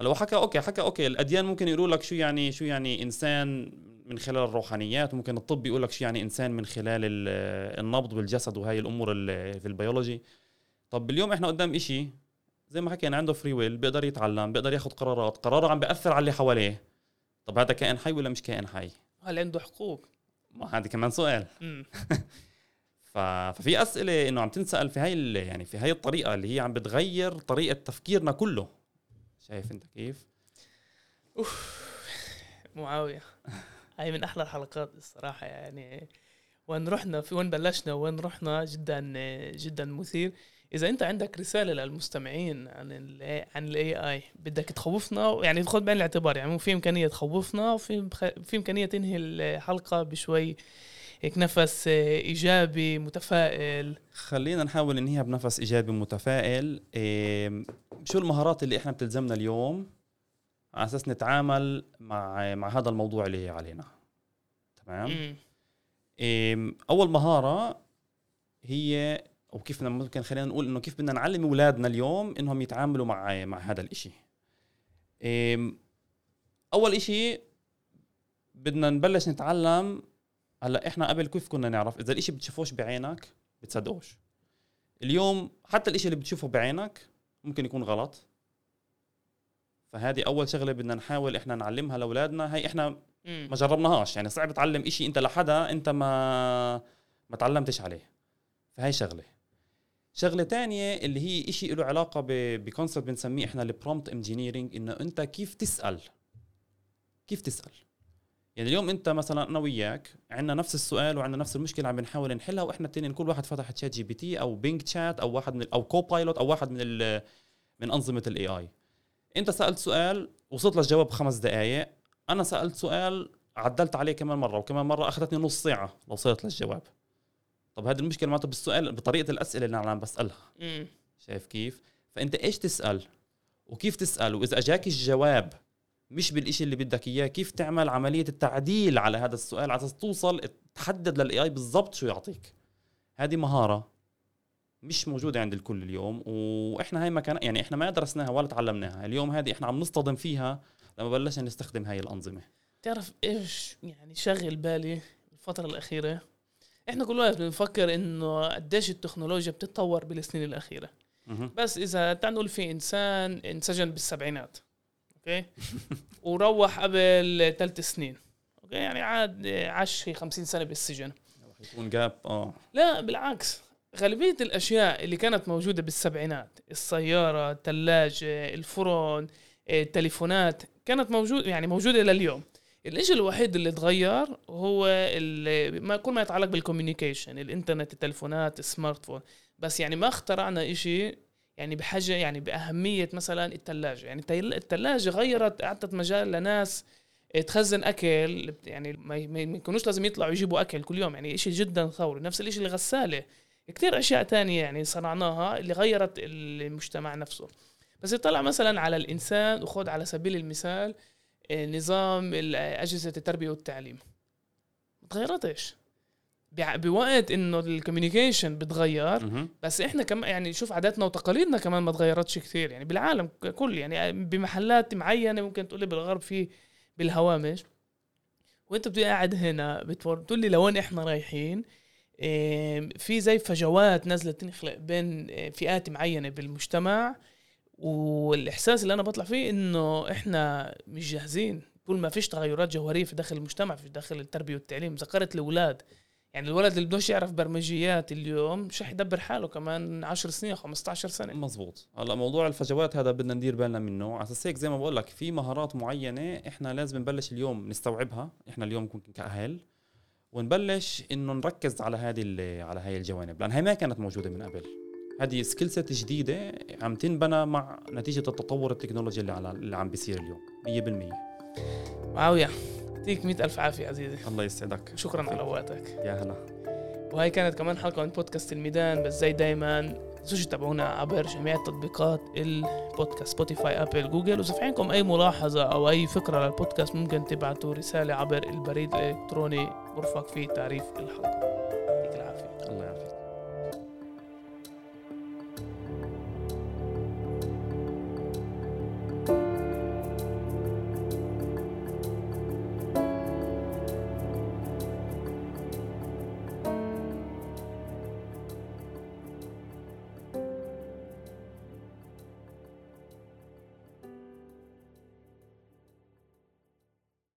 هلا حكى okay حكى okay الأديان ممكن يقولوا لك شو يعني شو يعني إنسان من خلال الروحانيات ممكن الطب يقول لك شو يعني إنسان من خلال ال- النبض بالجسد وهي الأمور في البيولوجي. طب اليوم إحنا قدام إشي زي ما حكينا عنده free will بيقدر يتعلم بيقدر ياخذ قرارات قراره عم بيأثر على اللي حواليه. طب هذا كائن حي ولا مش كائن حي؟ هل عنده حقوق؟ ما هذا كمان سؤال. ففي أسئلة إنه عم تنسأل في هاي. يعني في هاي الطريقة اللي هي عم بتغير طريقة تفكيرنا كله. شايف انت كيف؟ معاوية هاي من أحلى الحلقات الصراحة يعني. وين رحنا؟ في وين بلشنا؟ وين رحنا؟ جدا جدا مثير. إذا أنت عندك رسالة للمستمعين عن ال عن الاي اي بدك تخوفنا؟ يعني خذ بعين الاعتبار يعني في إمكانية تخوفنا وفي في إمكانية تنهي الحلقة بشوي. هيك نفس إيجابي متفائل. خلينا نحاول ننهيها بنفس إيجابي متفائل إيه شو المهارات اللي إحنا بتلزمنا اليوم على أساس نتعامل مع مع هذا الموضوع اللي علينا؟ تمام. إيه أول مهارة هي أو كيف بدنا- ممكن خلينا نقول إنه كيف بدنا نعلم أولادنا اليوم إنهم يتعاملوا مع مع هذا الإشي. إيه أول إشي بدنا نبلش نتعلم هلا إحنا قبل كيف كنا نعرف؟ إذا الإشي بتشوفوش بعينك بتصدقوش. اليوم حتى الإشي اللي بتشوفه بعينك ممكن يكون غلط. فهذه أول شغلة بدنا نحاول إحنا نعلمها لأولادنا. هي إحنا. ما جربناهاش. يعني صعب تعلم إشي أنت لحدا أنت ما ما تعلمتش عليه. فهي شغلة. شغلة تانية اللي هي إشي له علاقة ب concept بنسميه إحنا ال prompt engineering إنه أنت كيف تسأل؟ كيف تسأل؟ يعني اليوم انت مثلا أنا وياك عندنا نفس السؤال وعندنا نفس المشكلة عم بنحاول نحلها وإحنا التنين كل واحد فتح ChatGPT أو Bing Chat أو واحد من أو Copilot أو واحد من من أنظمة ال AI انت سألت سؤال وصلت للجواب بخمس دقائق أنا سألت سؤال عدلت عليه كمان مرة وكمان مرة أخذتني نص ساعة لوصلت للجواب. طب هذه المشكلة معناته بالسؤال بطريقة الأسئلة اللي أنا عم بسألها. شايف كيف؟ فأنت إيش تسأل؟ وكيف تسأل؟ وإذا أجاك الجواب مش بالإشي اللي بدك إياه. كيف تعمل عملية التعديل على هذا السؤال؟ على أساس توصل تحدد لل AI بالضبط شو يعطيك. هذه مهارة مش موجودة عند الكل اليوم وإحنا هاي ما كان يعني إحنا ما درسناها ولا تعلمناها. اليوم هذه إحنا عم نصطدم فيها لما بلشنا نستخدم هاي الأنظمة. تعرف إيش يعني شغل بالي الفترة الأخيرة؟ إحنا كل وقت بنفكر إنه قديش التكنولوجيا بتتطور بالسنين الأخيرة. مهم. بس إذا تعال نقول في إنسان إنسجن بالسبعينات. أوكي؟ وروح قبل ثلاث سنين. okay؟ يعني عاد عاش شي 50 سنة بالسجن. يكون جاب آه. لا بالعكس. غالبية الأشياء اللي كانت موجودة بالسبعينات السيارة الثلاجة الفرن التليفونات كانت موجودة يعني موجودة لليوم الإشي الوحيد اللي تغير هو ما كل ما يتعلق بال communication الإنترنت التليفونات ال smartphone بس يعني ما اخترعنا إشي يعني بحاجة يعني بأهمية مثلا الثلاجة يعني الثلاجة غيرت أعطت مجال لناس تخزن أكل يعني ما يكونوش لازم يطلعوا يجيبوا أكل كل يوم. يعني شيء جدا ثوري. نفس الشيء الغساله كثير أشياء تانية يعني صنعناها اللي غيرت المجتمع نفسه. بس يطلع مثلا على الإنسان وخذ على سبيل المثال آه، نظام أجهزة التربية والتعليم. ما تغيرتش. بوقت إنه الكوميونيكيشن بتغير مهم. بس إحنا كمان يعني شوف عاداتنا وتقاليدنا كمان ما تغيرتش كثير يعني بالعالم ككل يعني بمحلات معينة ممكن تقول لي بالغرب في بالهوامش. وأنت بتبقى قاعد هنا بتقول لي لوين إحنا رايحين في زي فجوات نازلة تنخلق بين إيه، فئات معينة بالمجتمع. والإحساس اللي أنا بطلع فيه إنه إحنا مش جاهزين. طول ما فيش تغيرات جوهرية في داخل المجتمع في داخل التربية والتعليم ذكرت الأولاد يعني الولد اللي بدوش يعرف برمجيات اليوم مش رح يدبر حاله كمان 10 سنين 15 سنة. مزبوط. هلا موضوع الفجوات هذا بدنا ندير بالنا منه. على أساس هيك زي ما بقول لك في مهارات معينة إحنا لازم نبلش اليوم نستوعبها. إحنا اليوم ممكن كأهل ونبلش إنه نركز على هذه على هاي الجوانب. لأن هي ما كانت موجودة من قبل. هذه skill set جديدة عم تنبنى مع نتيجة التطور التكنولوجي اللي على اللي عم بيصير اليوم. 100% معاوية يعطيك مئة ألف عافية عزيزي. الله يسعدك. شكرا على وقتك. يا هلا. وهي كانت كمان حلقة من بودكاست الميدان بس زي دايما تنسوش تتابعونا عبر جميع تطبيقات البودكاست سبوتيفاي أبل جوجل. وإذا في عندكم أي ملاحظة أو أي فكرة للبودكاست ممكن تبعتوا رسالة عبر البريد الإلكتروني. مرفق في تعريف الحلقة.